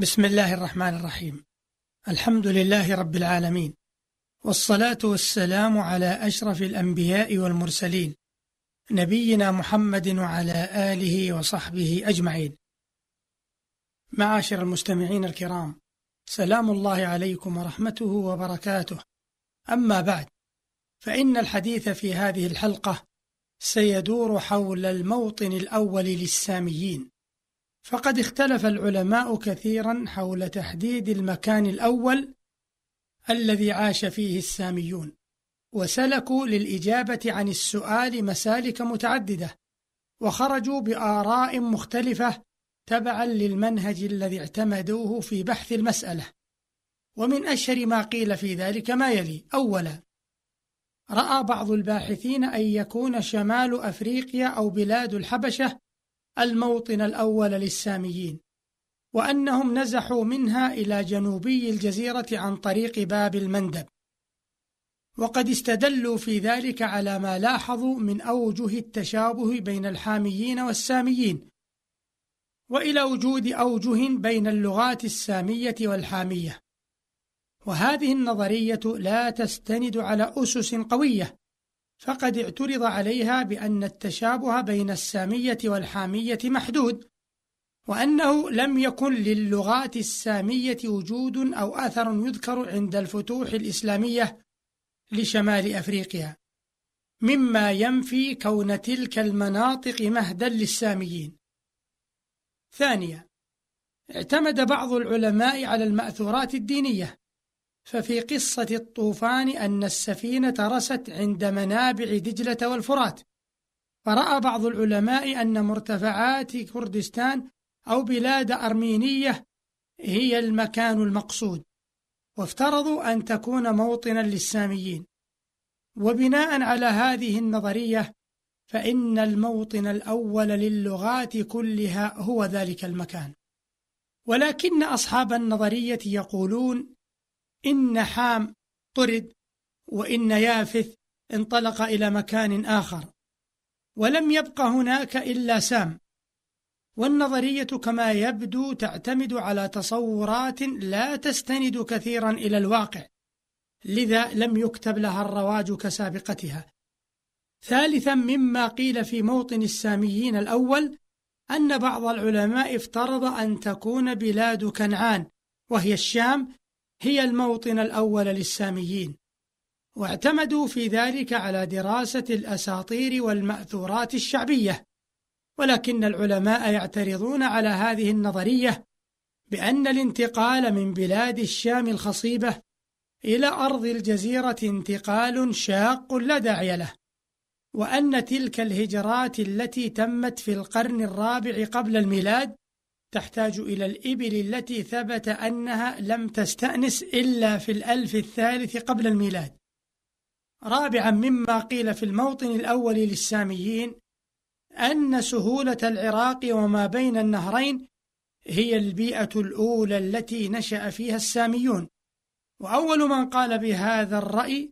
بسم الله الرحمن الرحيم. الحمد لله رب العالمين. والصلاة والسلام على أشرف الأنبياء والمرسلين نبينا محمد وعلى آله وصحبه أجمعين. معاشر المستمعين الكرام سلام الله عليكم ورحمته وبركاته. أما بعد فإن الحديث في هذه الحلقة سيدور حول الموطن الأول للساميين. فقد اختلف العلماء كثيرا حول تحديد المكان الأول الذي عاش فيه الساميون وسلكوا للإجابة عن السؤال مسالك متعددة وخرجوا بآراء مختلفة تبعا للمنهج الذي اعتمدوه في بحث المسألة. ومن أشهر ما قيل في ذلك ما يلي أولا رأى بعض الباحثين أن يكون شمال أفريقيا أو بلاد الحبشة الموطن الأول للساميين وأنهم نزحوا منها إلى جنوبي الجزيرة عن طريق باب المندب. وقد استدلوا في ذلك على ما لاحظوا من أوجه التشابه بين الحاميين والساميين وإلى وجود أوجه بين اللغات السامية والحامية. وهذه النظرية لا تستند على أسس قوية فقد اعترض عليها بأن التشابه بين السامية والحامية محدود وأنه لم يكن للغات السامية وجود أو أثر يذكر عند الفتوح الإسلامية لشمال أفريقيا مما ينفي كون تلك المناطق مهدا للساميين. ثانيا اعتمد بعض العلماء على المأثورات الدينية ففي قصة الطوفان أن السفينة رست عند منابع دجلة والفرات. فرأى بعض العلماء أن مرتفعات كردستان أو بلاد أرمينية هي المكان المقصود وافترضوا أن تكون موطنا للساميين. وبناء على هذه النظرية فإن الموطن الأول للغات كلها هو ذلك المكان. ولكن أصحاب النظرية يقولون إن حام طرد وإن يافث انطلق إلى مكان آخر. ولم يبق هناك إلا سام. والنظرية كما يبدو تعتمد على تصورات لا تستند كثيرا إلى الواقع لذا لم يكتب لها الرواج كسابقتها. ثالثا مما قيل في موطن الساميين الأول أن بعض العلماء افترض أن تكون بلاد كنعان وهي الشام هي الموطن الأول للساميين. واعتمدوا في ذلك على دراسة الأساطير والمأثورات الشعبية. ولكن العلماء يعترضون على هذه النظرية بأن الانتقال من بلاد الشام الخصيبة إلى أرض الجزيرة انتقال شاق لا داعي له وأن تلك الهجرات التي تمت في القرن الرابع قبل الميلاد تحتاج إلى الإبل التي ثبت أنها لم تستأنس إلا في الألف الثالث قبل الميلاد. رابعا مما قيل في الموطن الأول للساميين أن سهولة العراق وما بين النهرين هي البيئة الأولى التي نشأ فيها الساميون. وأول من قال بهذا الرأي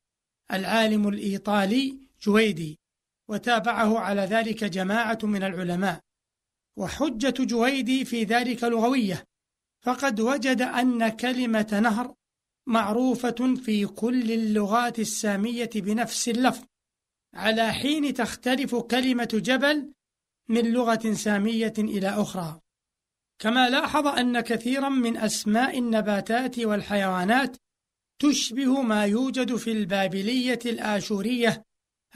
العالم الإيطالي جويدي وتابعه على ذلك جماعة من العلماء. وحجة جويدي في ذلك لغوية فقد وجد أن كلمة نهر معروفة في كل اللغات السامية بنفس اللفظ على حين تختلف كلمة جبل من لغة سامية إلى أخرى. كما لاحظ أن كثيرا من أسماء النباتات والحيوانات تشبه ما يوجد في البابلية الآشورية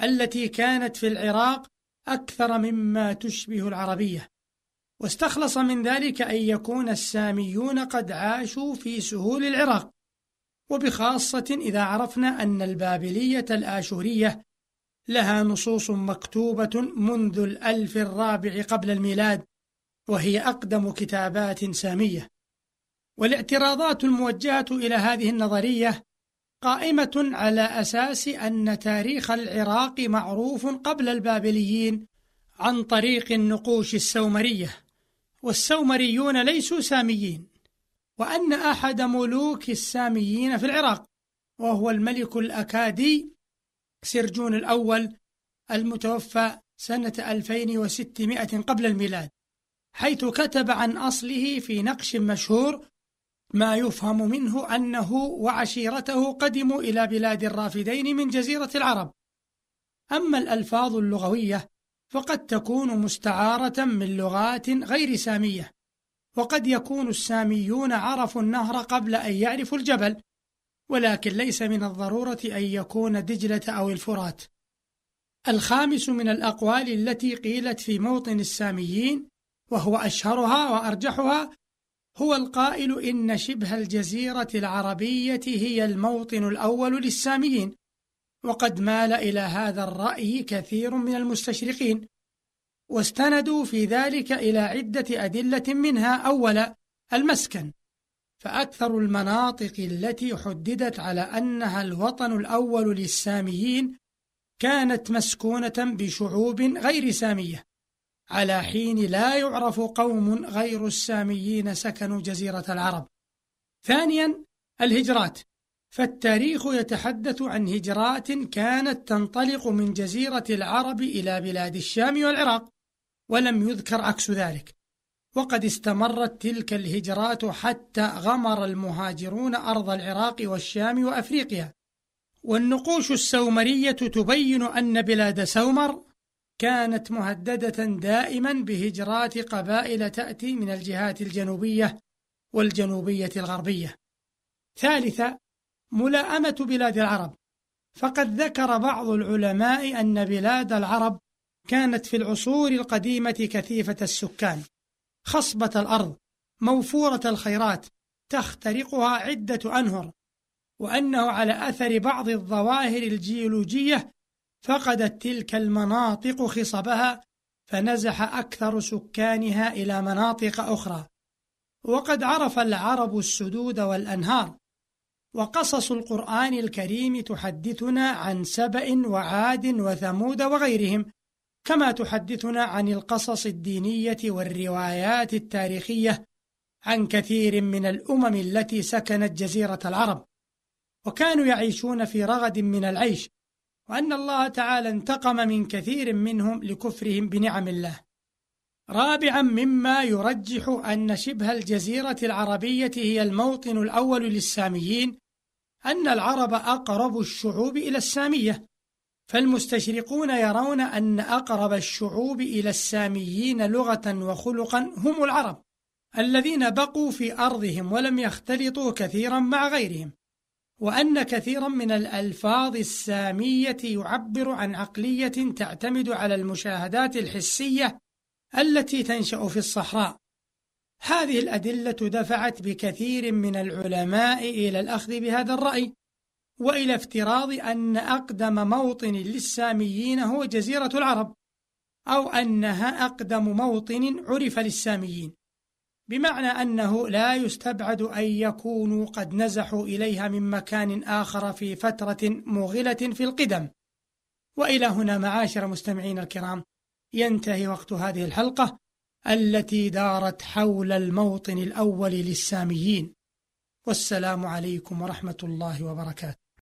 التي كانت في العراق أكثر مما تشبه العربية. واستخلص من ذلك أن يكون الساميون قد عاشوا في سهول العراق. وبخاصة إذا عرفنا أن البابلية الآشورية لها نصوص مكتوبة منذ الألف الرابع قبل الميلاد وهي أقدم كتابات سامية. والاعتراضات الموجهة إلى هذه النظرية قائمة على أساس أن تاريخ العراق معروف قبل البابليين عن طريق النقوش السومرية. والسومريون ليسوا ساميين وأن أحد ملوك الساميين في العراق وهو الملك الأكادي سرجون الأول المتوفى سنة 2600 قبل الميلاد حيث كتب عن أصله في نقش مشهور ما يفهم منه أنه وعشيرته قدموا إلى بلاد الرافدين من جزيرة العرب. أما الألفاظ اللغوية فقد تكون مستعارة من لغات غير سامية. وقد يكون الساميون عرفوا النهر قبل أن يعرفوا الجبل ولكن ليس من الضرورة أن يكون دجلة أو الفرات. الخامس من الأقوال التي قيلت في موطن الساميين وهو أشهرها وأرجحها هو القائل إن شبه الجزيرة العربية هي الموطن الأول للساميين. وقد مال إلى هذا الرأي كثير من المستشرقين واستندوا في ذلك إلى عدة أدلة منها أولا المسكن فأكثر المناطق التي حددت على أنها الوطن الأول للساميين كانت مسكونة بشعوب غير سامية على حين لا يعرف قوم غير الساميين سكنوا جزيرة العرب. ثانيا الهجرات. فالتاريخ يتحدث عن هجرات كانت تنطلق من جزيرة العرب إلى بلاد الشام والعراق ولم يذكر عكس ذلك وقد استمرت تلك الهجرات حتى غمر المهاجرون أرض العراق والشام وأفريقيا والنقوش السومرية تبين أن بلاد سومر كانت مهددة دائما بهجرات قبائل تأتي من الجهات الجنوبية والجنوبية الغربية. ثالثا ملاءمة بلاد العرب، فقد ذكر بعض العلماء أن بلاد العرب كانت في العصور القديمة كثيفة السكان، خصبة الأرض، موفورة الخيرات، تخترقها عدة أنهر، وأنه على أثر بعض الظواهر الجيولوجية فقدت تلك المناطق خصبها فنزح أكثر سكانها إلى مناطق أخرى. وقد عرف العرب السدود والأنهار. وقصص القرآن الكريم تحدثنا عن سبأ وعاد وثمود وغيرهم كما تحدثنا عن القصص الدينية والروايات التاريخية عن كثير من الأمم التي سكنت جزيرة العرب وكانوا يعيشون في رغد من العيش وأن الله تعالى انتقم من كثير منهم لكفرهم بنعم الله. رابعا مما يرجح أن شبه الجزيرة العربية هي الموطن الأول للساميين أن العرب أقرب الشعوب إلى السامية، فالمستشرقون يرون أن أقرب الشعوب إلى الساميين لغة وخلقا هم العرب، الذين بقوا في أرضهم ولم يختلطوا كثيرا مع غيرهم. وأن كثيرا من الألفاظ السامية يعبر عن عقلية تعتمد على المشاهدات الحسية التي تنشأ في الصحراء. هذه الأدلة دفعت بكثير من العلماء إلى الأخذ بهذا الرأي، وإلى افتراض أن أقدم موطن للساميين هو جزيرة العرب، أو أنها أقدم موطن عرف للساميين. بمعنى أنه لا يستبعد أن يكونوا قد نزحوا إليها من مكان آخر في فترة مغلة في القدم. وإلى هنا معاشر مستمعين الكرام ينتهي وقت هذه الحلقة التي دارت حول الموطن الأول للساميين. والسلام عليكم ورحمة الله وبركاته.